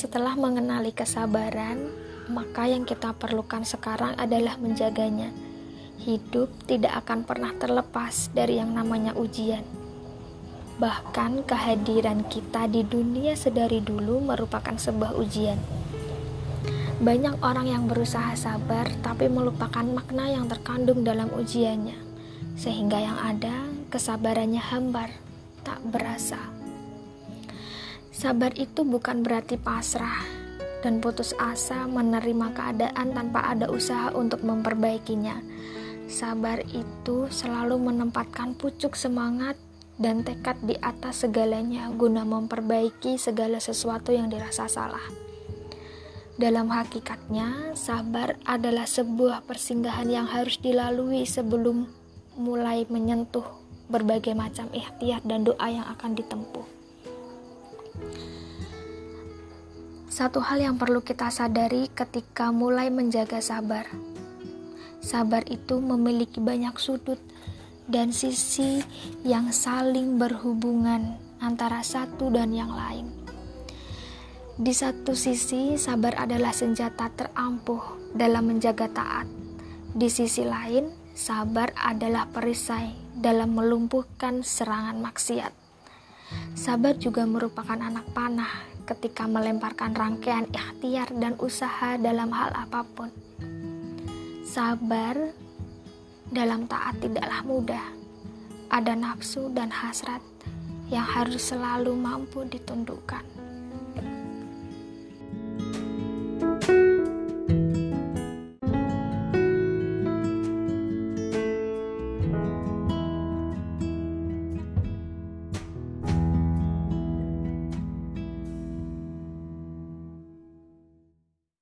Setelah mengenali kesabaran, maka yang kita perlukan sekarang adalah menjaganya. Hidup tidak akan pernah terlepas dari yang namanya ujian. Bahkan kehadiran kita di dunia sedari dulu merupakan sebuah ujian. Banyak orang yang berusaha sabar tapi melupakan makna yang terkandung dalam ujiannya, sehingga yang ada kesabarannya hambar, tak berasa. Sabar itu bukan berarti pasrah dan putus asa menerima keadaan tanpa ada usaha untuk memperbaikinya. Sabar itu selalu menempatkan pucuk semangat dan tekad di atas segalanya guna memperbaiki segala sesuatu yang dirasa salah. Dalam hakikatnya, sabar adalah sebuah persinggahan yang harus dilalui sebelum mulai menyentuh berbagai macam ikhtiar dan doa yang akan ditempuh. Satu hal yang perlu kita sadari ketika mulai menjaga sabar. Sabar itu memiliki banyak sudut dan sisi yang saling berhubungan antara satu dan yang lain. Di satu sisi, sabar adalah senjata terampuh dalam menjaga taat. Di sisi lain, sabar adalah perisai dalam melumpuhkan serangan maksiat. Sabar juga merupakan anak panah ketika melemparkan rangkaian ikhtiar dan usaha dalam hal apa pun. Sabar dalam taat tidaklah mudah. Ada nafsu dan hasrat yang harus selalu mampu ditundukkan.